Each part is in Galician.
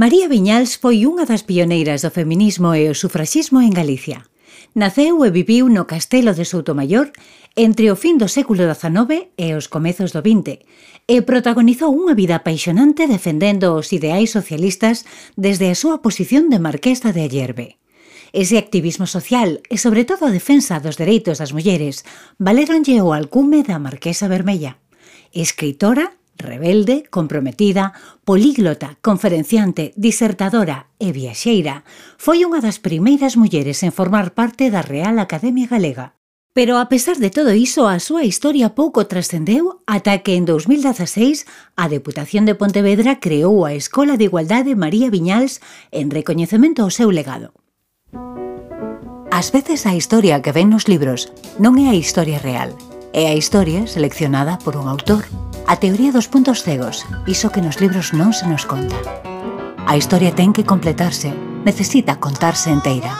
María Viñals foi unha das pioneiras do feminismo e o sufraxismo en Galicia. Naceu e viviu no castelo de Soutomaior entre o fin do século XIX e os comezos do XX e protagonizou unha vida apaixonante defendendo os ideais socialistas desde a súa posición de marquesa de Ayerbe. Ese activismo social e sobre todo a defensa dos dereitos das mulleres valéronlle o alcume da marquesa vermella. Escritora Rebelde, comprometida, políglota, conferenciante, disertadora e viaxeira, foi unha das primeiras mulleres en formar parte da Real Academia Galega. Pero a pesar de todo iso, a súa historia pouco trascendeu ata que en 2016 a Deputación de Pontevedra creou a Escola de Igualdade María Viñals en recoñecemento ao seu legado. Ás veces a historia que ven nos libros non é a historia real – E a historia seleccionada por un autor. A teoría dos puntos cegos, iso que nos libros non se nos conta. A historia ten que completarse, necesita contarse enteira.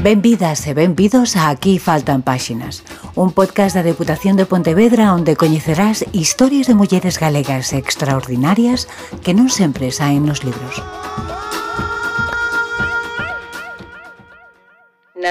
Benvidas e benvidos a Aquí faltan páxinas, un podcast da Deputación de Pontevedra onde coñecerás historias de mulleres galegas extraordinarias que non sempre saen nos libros.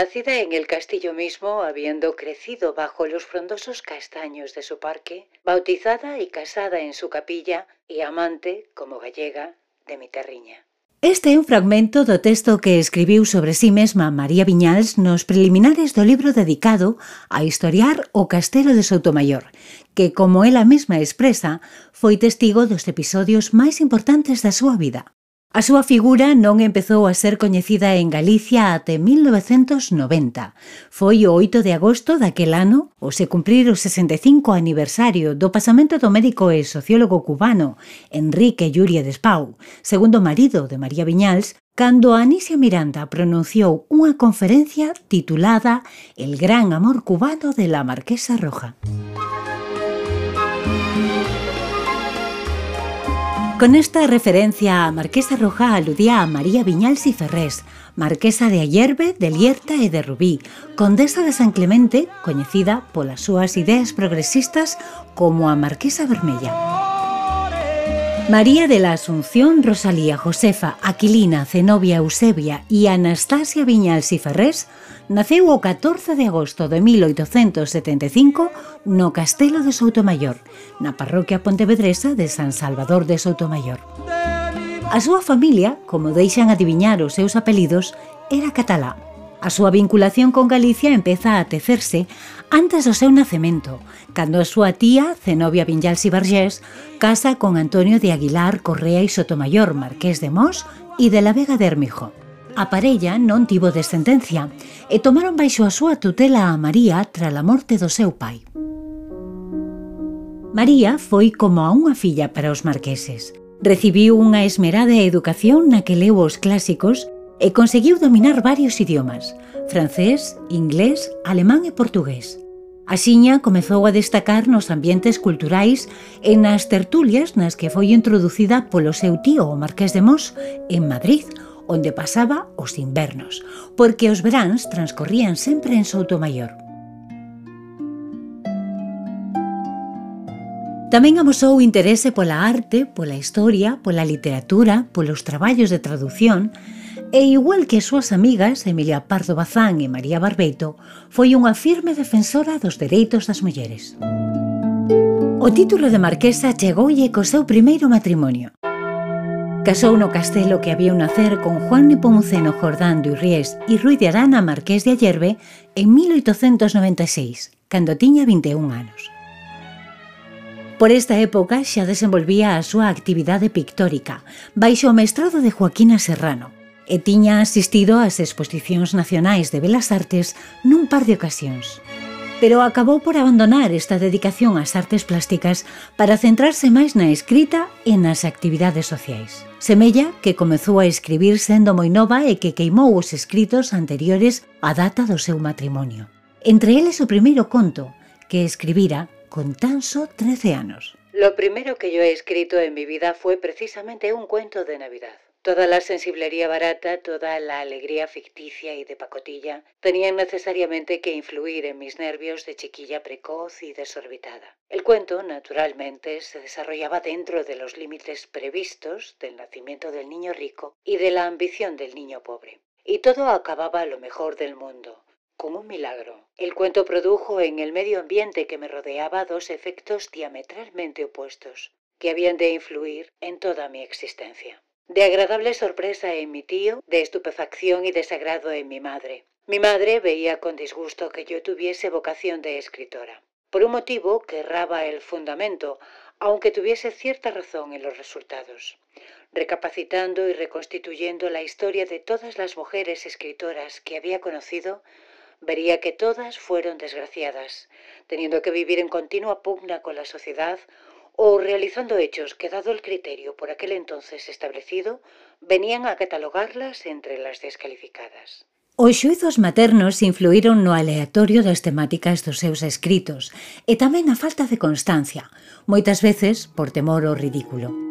Nacida en el castillo mismo, habiendo crecido bajo los frondosos castaños de su parque, bautizada y casada en su capilla y amante, como gallega, de mi terriña. Este é un fragmento do texto que escribiu sobre si sí mesma María Viñals nos preliminares do libro dedicado a historiar o castelo de Soutomaior, que, como ela mesma expresa, foi testigo dos episodios máis importantes da súa vida. A súa figura non empezou a ser coñecida en Galicia até 1990. Foi o 8 de agosto daquel ano, o se cumprir o 65 aniversario do pasamento do médico e sociólogo cubano Enrique Llúria Despau, segundo marido de María Viñals, cando Anisia Miranda pronunciou unha conferencia titulada El gran amor cubano de la Marquesa Roja. Música Con esta referencia a Marquesa Roja aludía a María Viñals y Ferrés, Marquesa de Ayerbe, de Lierta e de Rubí, condesa de San Clemente, coñecida polas súas ideas progresistas como a Marquesa Vermella. María de la Asunción, Rosalía, Josefa, Aquilina, Zenobia, Eusebia e Anastasia Viñals y Ferrés naceu o 14 de agosto de 1875 no Castelo de Soutomaior, na parroquia pontevedresa de San Salvador de Soutomaior. A súa familia, como deixan adiviñar os seus apelidos, era catalá. A súa vinculación con Galicia empeza a tecerse antes do seu nacemento, cando a súa tía, Zenobia Vinyals y Vergés, casa con Antonio de Aguilar Correa y Sotomayor, marqués de Mos e de la Vega de Hermijo. A parella non tivo descendencia e tomaron baixo a súa tutela a María tras a morte do seu pai. María foi como a unha filla para os marqueses. Recibiu unha esmerada educación na que leu os clásicos e conseguiu dominar varios idiomas, francés, inglés, alemán e portugués. Axiña comezou a destacar nos ambientes culturais e nas tertulias nas que foi introducida polo seu tío, o Marqués de Mos, en Madrid, onde pasaba os invernos, porque os veráns transcorrían sempre en Soutomaior. Tamén amosou interese pola arte, pola historia, pola literatura, polos traballos de traducción, E igual que as súas amigas Emilia Pardo Bazán e María Barbeito, foi unha firme defensora dos dereitos das mulleres. O título de marquesa chegoulle co seu primeiro matrimonio. Casou no castelo que había un nacer con Juan Nepomuceno Jordán de Ries e Rui de Arana Marqués de Ayerbe en 1896, cando tiña 21 anos. Por esta época xa desenvolvía a súa actividade pictórica baixo o mestrado de Joaquina Serrano, e tiña asistido ás exposicións nacionais de Belas Artes nun par de ocasións. Pero acabou por abandonar esta dedicación ás artes plásticas para centrarse máis na escrita e nas actividades sociais. Semella que comezou a escribir sendo moi nova e que queimou os escritos anteriores á data do seu matrimonio. Entre eles o primeiro conto, que escribira con tan só 13 anos. Lo primero que yo he escrito en mi vida fue precisamente un cuento de Navidad. Toda la sensiblería barata, toda la alegría ficticia y de pacotilla tenían necesariamente que influir en mis nervios de chiquilla precoz y desorbitada. El cuento, naturalmente, se desarrollaba dentro de los límites previstos del nacimiento del niño rico y de la ambición del niño pobre. Y todo acababa lo mejor del mundo, como un milagro. El cuento produjo en el medio ambiente que me rodeaba dos efectos diametralmente opuestos, que habían de influir en toda mi existencia de agradable sorpresa en mi tío, de estupefacción y desagrado en mi madre. Mi madre veía con disgusto que yo tuviese vocación de escritora, por un motivo que erraba el fundamento, aunque tuviese cierta razón en los resultados. Recapacitando y reconstituyendo la historia de todas las mujeres escritoras que había conocido, vería que todas fueron desgraciadas, teniendo que vivir en continua pugna con la sociedad ou realizando hechos que, dado el criterio por aquel entonces establecido, venían a catalogarlas entre las descalificadas. Os xuizos maternos influíron no aleatorio das temáticas dos seus escritos e tamén a falta de constancia, moitas veces por temor ao ridículo.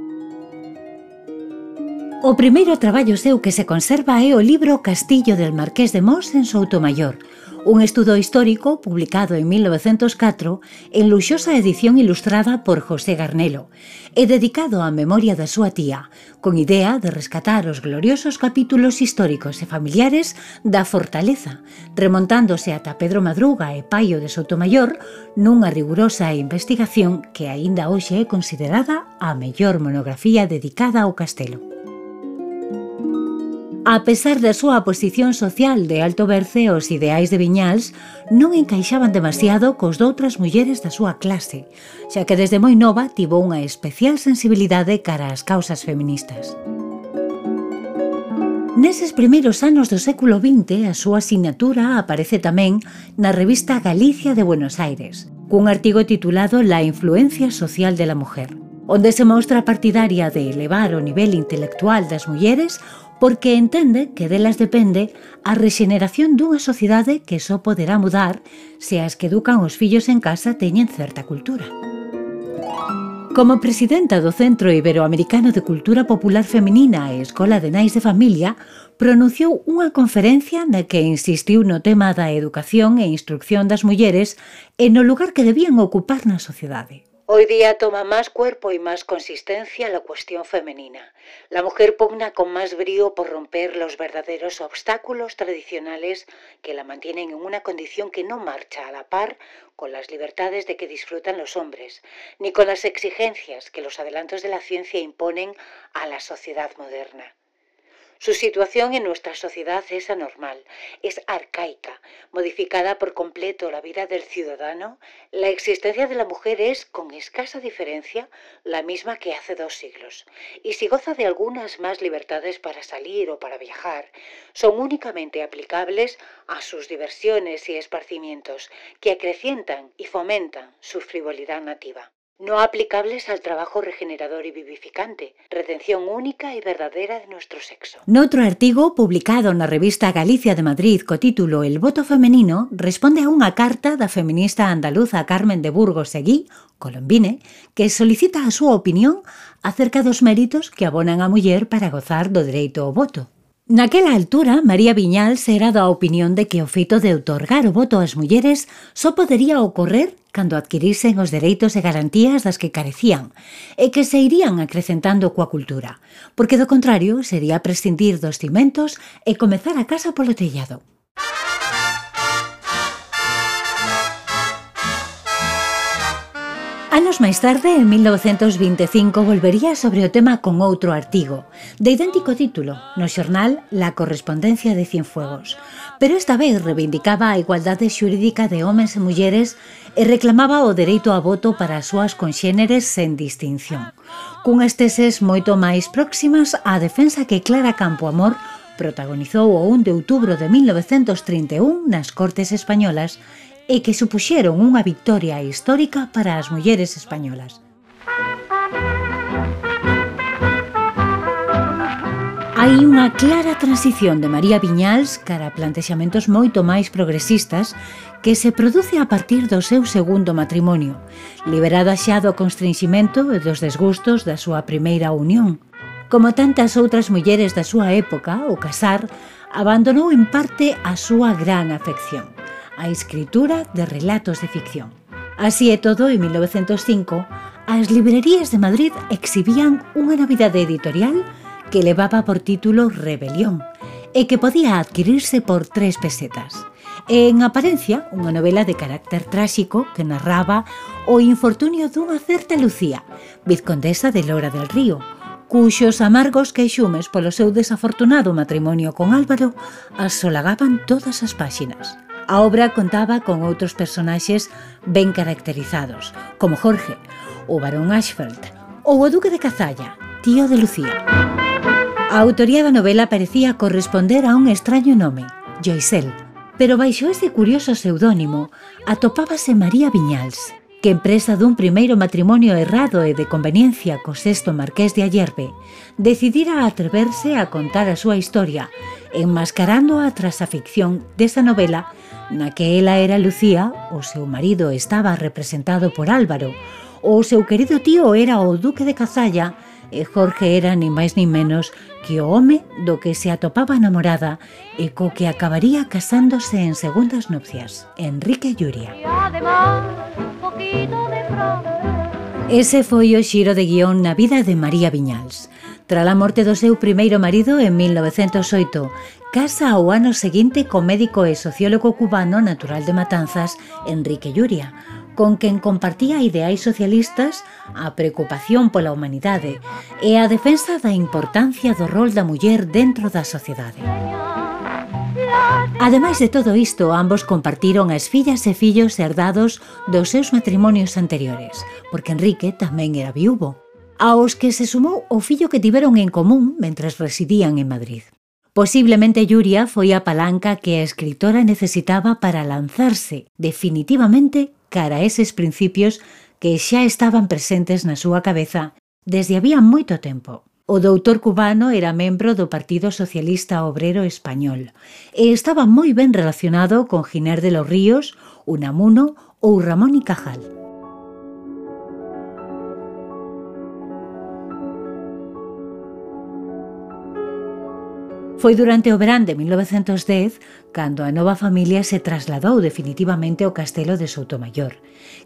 O primeiro traballo seu que se conserva é o libro Castillo del Marqués de Mons en Soutomaior, un estudo histórico publicado en 1904 en luxosa edición ilustrada por José Garnelo e dedicado á memoria da súa tía, con idea de rescatar os gloriosos capítulos históricos e familiares da fortaleza, remontándose ata Pedro Madruga e Paio de Sotomayor nunha rigurosa investigación que aínda hoxe é considerada a mellor monografía dedicada ao castelo. A pesar da súa posición social de alto berce, os ideais de Viñals non encaixaban demasiado cos doutras mulleres da súa clase, xa que desde moi nova tivo unha especial sensibilidade cara ás causas feministas. Neses primeiros anos do século XX, a súa asignatura aparece tamén na revista Galicia de Buenos Aires, cun artigo titulado La influencia social de la mujer onde se mostra partidaria de elevar o nivel intelectual das mulleres porque entende que delas depende a rexeneración dunha sociedade que só poderá mudar se as que educan os fillos en casa teñen certa cultura. Como presidenta do Centro Iberoamericano de Cultura Popular Feminina e Escola de Nais de Familia, pronunciou unha conferencia na que insistiu no tema da educación e instrucción das mulleres e no lugar que debían ocupar na sociedade. Hoy día toma más cuerpo y más consistencia la cuestión femenina. La mujer pugna con más brío por romper los verdaderos obstáculos tradicionales que la mantienen en una condición que no marcha a la par con las libertades de que disfrutan los hombres, ni con las exigencias que los adelantos de la ciencia imponen a la sociedad moderna. Su situación en nuestra sociedad es anormal, es arcaica, modificada por completo la vida del ciudadano. La existencia de la mujer es, con escasa diferencia, la misma que hace dos siglos. Y si goza de algunas más libertades para salir o para viajar, son únicamente aplicables a sus diversiones y esparcimientos, que acrecientan y fomentan su frivolidad nativa no aplicables al trabajo regenerador y vivificante, retención única y verdadera de nuestro sexo. Noutro artigo publicado na revista Galicia de Madrid co título El voto femenino responde a unha carta da feminista andaluza Carmen de Burgos Seguí, colombine, que solicita a súa opinión acerca dos méritos que abonan a muller para gozar do dereito ao voto. Naquela altura, María Viñals era da opinión de que o feito de outorgar o voto ás mulleres só podería ocorrer cando adquirisen os dereitos e garantías das que carecían e que se irían acrecentando coa cultura, porque do contrario sería prescindir dos cimentos e comezar a casa polo tellado. Anos máis tarde, en 1925, volvería sobre o tema con outro artigo, de idéntico título, no xornal La correspondencia de Cienfuegos. Pero esta vez reivindicaba a igualdade xurídica de homens e mulleres e reclamaba o dereito a voto para as súas conxéneres sen distinción. Cunhas teses moito máis próximas á defensa que Clara Campoamor protagonizou o 1 de outubro de 1931 nas Cortes Españolas e que supuxeron unha victoria histórica para as mulleres españolas. Hai unha clara transición de María Viñals cara a plantexamentos moito máis progresistas que se produce a partir do seu segundo matrimonio, liberada xa do constrinximento e dos desgustos da súa primeira unión. Como tantas outras mulleres da súa época, o casar abandonou en parte a súa gran afección a escritura de relatos de ficción. Así é todo, en 1905, as librerías de Madrid exhibían unha novidade editorial que levaba por título Rebelión e que podía adquirirse por tres pesetas. En aparencia, unha novela de carácter tráxico que narraba o infortunio dunha certa Lucía, vizcondesa de Lora del Río, cuxos amargos queixumes polo seu desafortunado matrimonio con Álvaro asolagaban todas as páxinas. A obra contaba con outros personaxes ben caracterizados, como Jorge, o barón Ashfeld ou o duque de Cazalla, tío de Lucía. A autoría da novela parecía corresponder a un extraño nome, Joisel, pero baixo ese curioso seudónimo atopábase María Viñals, que empresa dun primeiro matrimonio errado e de conveniencia co sexto marqués de Ayerbe, decidira atreverse a contar a súa historia, enmascarándoa tras a ficción desa novela Naquela era Lucía, o seu marido estaba representado por Álvaro, o seu querido tío era o duque de Cazalla, e Jorge era ni máis ni menos que o home do que se atopaba namorada e co que acabaría casándose en segundas nupcias, Enrique Lluria. Además, poquito de pronto. Ese foi o xiro de guión na vida de María Viñals. Tras a morte do seu primeiro marido en 1908, casa ao ano seguinte co médico e sociólogo cubano natural de Matanzas, Enrique Lluria, con quen compartía ideais socialistas, a preocupación pola humanidade e a defensa da importancia do rol da muller dentro da sociedade. Señor. Ademais de todo isto, ambos compartiron as fillas e fillos herdados dos seus matrimonios anteriores, porque Enrique tamén era viúvo, aos que se sumou o fillo que tiveron en común mentres residían en Madrid. Posiblemente Yuria foi a palanca que a escritora necesitaba para lanzarse definitivamente cara a eses principios que xa estaban presentes na súa cabeza desde había moito tempo. O doutor cubano era membro do Partido Socialista Obrero Español e estaba moi ben relacionado con Giner de los Ríos, Unamuno ou Ramón y Cajal. Foi durante o verán de 1910 cando a nova familia se trasladou definitivamente ao castelo de Soutomayor,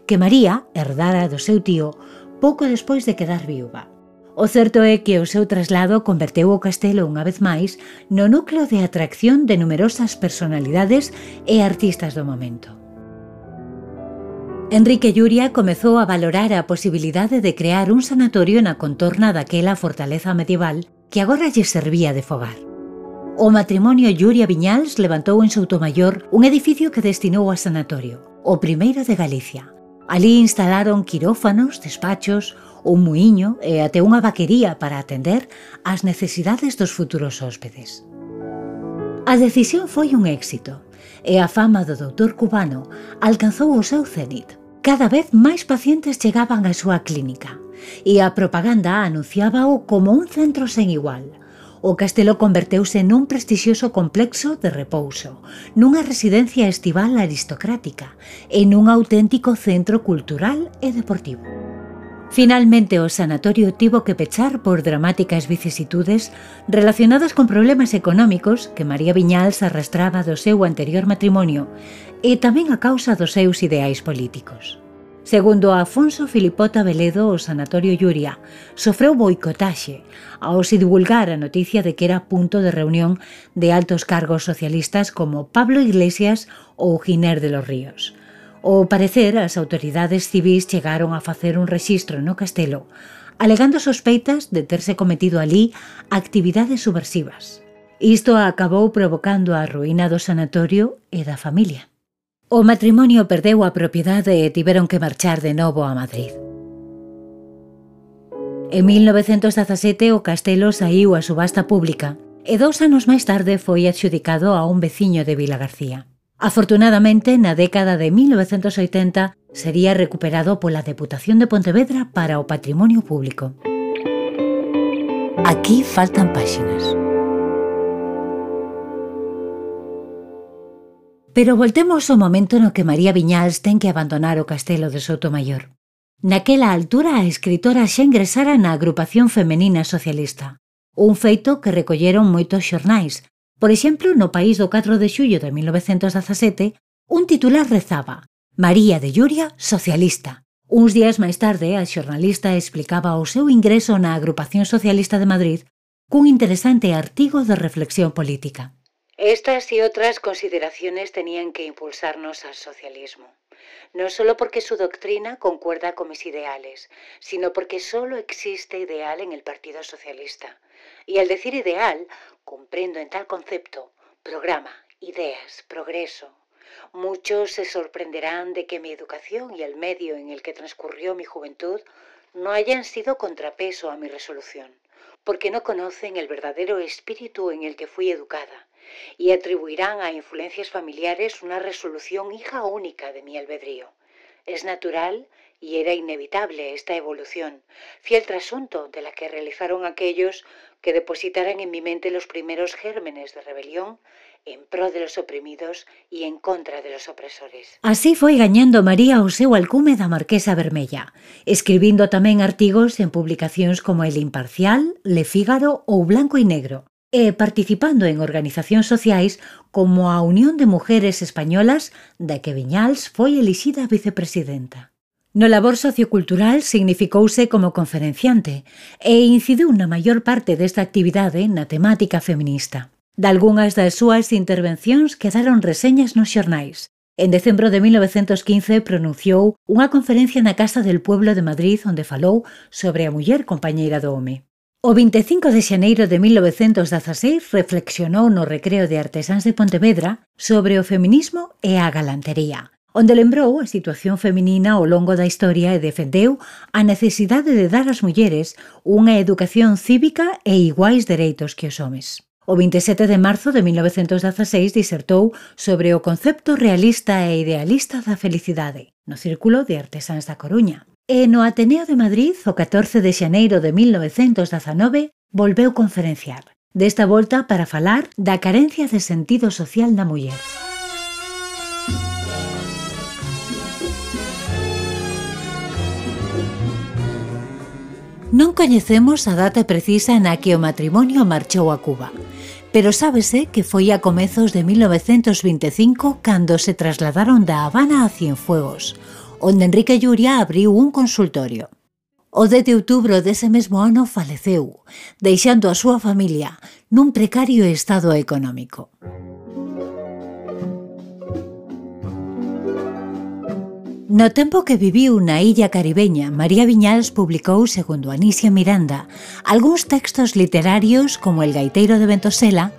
que María herdara do seu tío pouco despois de quedar viúva. O certo é que o seu traslado converteu o castelo unha vez máis no núcleo de atracción de numerosas personalidades e artistas do momento. Enrique Lluria comezou a valorar a posibilidade de crear un sanatorio na contorna daquela fortaleza medieval que agora lle servía de fogar. O matrimonio Lluria Viñals levantou en Soutomaior un edificio que destinou a sanatorio, o primeiro de Galicia. Alí instalaron quirófanos, despachos, un muiño e até unha vaquería para atender ás necesidades dos futuros hóspedes. A decisión foi un éxito e a fama do doutor cubano alcanzou o seu cenit. Cada vez máis pacientes chegaban á súa clínica e a propaganda anunciábao como un centro sen igual – o castelo converteuse nun prestixioso complexo de repouso, nunha residencia estival aristocrática e nun auténtico centro cultural e deportivo. Finalmente o sanatorio tivo que pechar por dramáticas vicisitudes relacionadas con problemas económicos que María Viñals arrastraba do seu anterior matrimonio e tamén a causa dos seus ideais políticos. Segundo Afonso Filipota Veledo, o Sanatorio Lluria sofreu boicotaxe ao se divulgar a noticia de que era punto de reunión de altos cargos socialistas como Pablo Iglesias ou Giner de los Ríos. Ao parecer, as autoridades civis chegaron a facer un rexistro no castelo, alegando sospeitas de terse cometido ali actividades subversivas. Isto acabou provocando a ruína do sanatorio e da familia. O matrimonio perdeu a propiedade e tiveron que marchar de novo a Madrid. En 1917 o castelo saiu a subasta pública e dous anos máis tarde foi adxudicado a un veciño de Vila García. Afortunadamente, na década de 1980 sería recuperado pola Deputación de Pontevedra para o patrimonio público. Aquí faltan páxinas. Pero voltemos ao momento no que María Viñals ten que abandonar o castelo de Soutomayor. Naquela altura a escritora xa ingresara na agrupación femenina socialista, un feito que recolleron moitos xornais, Por exemplo, no país do 4 de xullo de 1917, un titular rezaba María de Lluria, socialista. Uns días máis tarde, a xornalista explicaba o seu ingreso na Agrupación Socialista de Madrid cun interesante artigo de reflexión política. Estas y otras consideraciones tenían que impulsarnos al socialismo, no solo porque su doctrina concuerda con mis ideales, sino porque solo existe ideal en el Partido Socialista. Y al decir ideal, comprendo en tal concepto programa, ideas, progreso. Muchos se sorprenderán de que mi educación y el medio en el que transcurrió mi juventud no hayan sido contrapeso a mi resolución, porque no conocen el verdadero espíritu en el que fui educada y atribuirán a influencias familiares una resolución hija única de mi albedrío. Es natural y era inevitable esta evolución, fiel trasunto de la que realizaron aquellos que depositaran en mi mente los primeros gérmenes de rebelión en pro de los oprimidos y en contra de los opresores. Así foi gañando María o seu alcume Marquesa Vermella, escribindo tamén artigos en publicacións como El Imparcial, Le Fígaro ou Blanco e Negro e participando en organizacións sociais como a Unión de Mujeres Españolas da que Viñals foi elixida vicepresidenta. No labor sociocultural significouse como conferenciante e incidiu na maior parte desta actividade na temática feminista. Dalgúnas das súas intervencións quedaron reseñas nos xornais. En decembro de 1915 pronunciou unha conferencia na Casa del Pueblo de Madrid onde falou sobre a muller compañeira do home. O 25 de xaneiro de 1916 reflexionou no recreo de artesáns de Pontevedra sobre o feminismo e a galantería onde lembrou a situación feminina ao longo da historia e defendeu a necesidade de dar ás mulleres unha educación cívica e iguais dereitos que os homes. O 27 de marzo de 1916 disertou sobre o concepto realista e idealista da felicidade no Círculo de Artesáns da Coruña. E no Ateneo de Madrid, o 14 de xaneiro de 1919, volveu conferenciar, desta volta para falar da carencia de sentido social na muller. Non coñecemos a data precisa na que o matrimonio marchou a Cuba, pero sábese que foi a comezos de 1925 cando se trasladaron da Habana a Cienfuegos, onde Enrique Lluria abriu un consultorio. O 10 de outubro dese mesmo ano faleceu, deixando a súa familia nun precario estado económico. No tempo que viviu na illa caribeña, María Viñals publicou, segundo Anísia Miranda, algúns textos literarios como El gaiteiro de Ventosela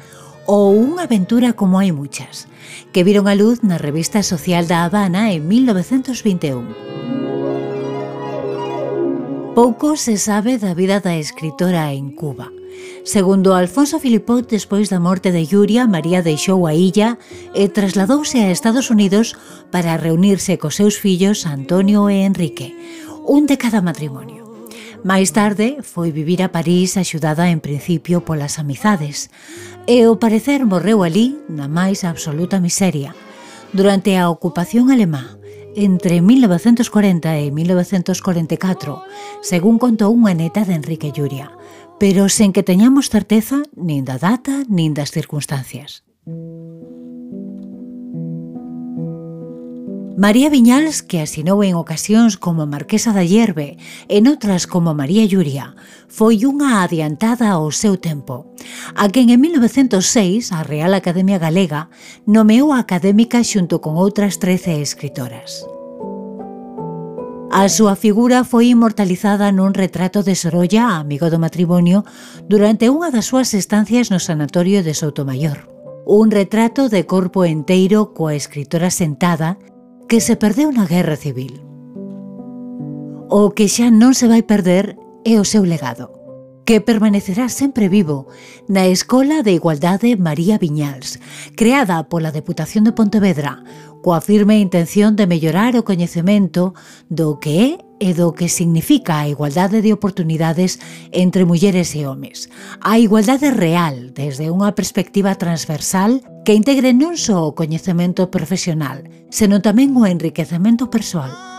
ou Unha aventura como hai muchas, que viron a luz na revista social da Habana en 1921. Pouco se sabe da vida da escritora en Cuba. Segundo Alfonso Filipot, despois da morte de Yuria, María deixou a illa e trasladouse a Estados Unidos para reunirse cos seus fillos Antonio e Enrique, un de cada matrimonio. Máis tarde foi vivir a París axudada en principio polas amizades e o parecer morreu ali na máis absoluta miseria durante a ocupación alemá entre 1940 e 1944, según contou unha neta de Enrique Lluria, pero sen que teñamos certeza nin da data nin das circunstancias. María Viñals, que asinou en ocasións como Marquesa da Hierve, en outras como María Lluria, foi unha adiantada ao seu tempo, a quen en 1906 a Real Academia Galega nomeou a académica xunto con outras 13 escritoras. A súa figura foi inmortalizada nun retrato de Sorolla, amigo do matrimonio, durante unha das súas estancias no sanatorio de Soutomayor. Un retrato de corpo enteiro coa escritora sentada que se perdeu na guerra civil. O que xa non se vai perder é o seu legado, que permanecerá sempre vivo na Escola de Igualdade María Viñals, creada pola Deputación de Pontevedra, coa firme intención de mellorar o coñecemento do que é e do que significa a igualdade de oportunidades entre mulleres e homes. A igualdade real, desde unha perspectiva transversal, que integre non só o coñecemento profesional, senón tamén o enriquecemento persoal.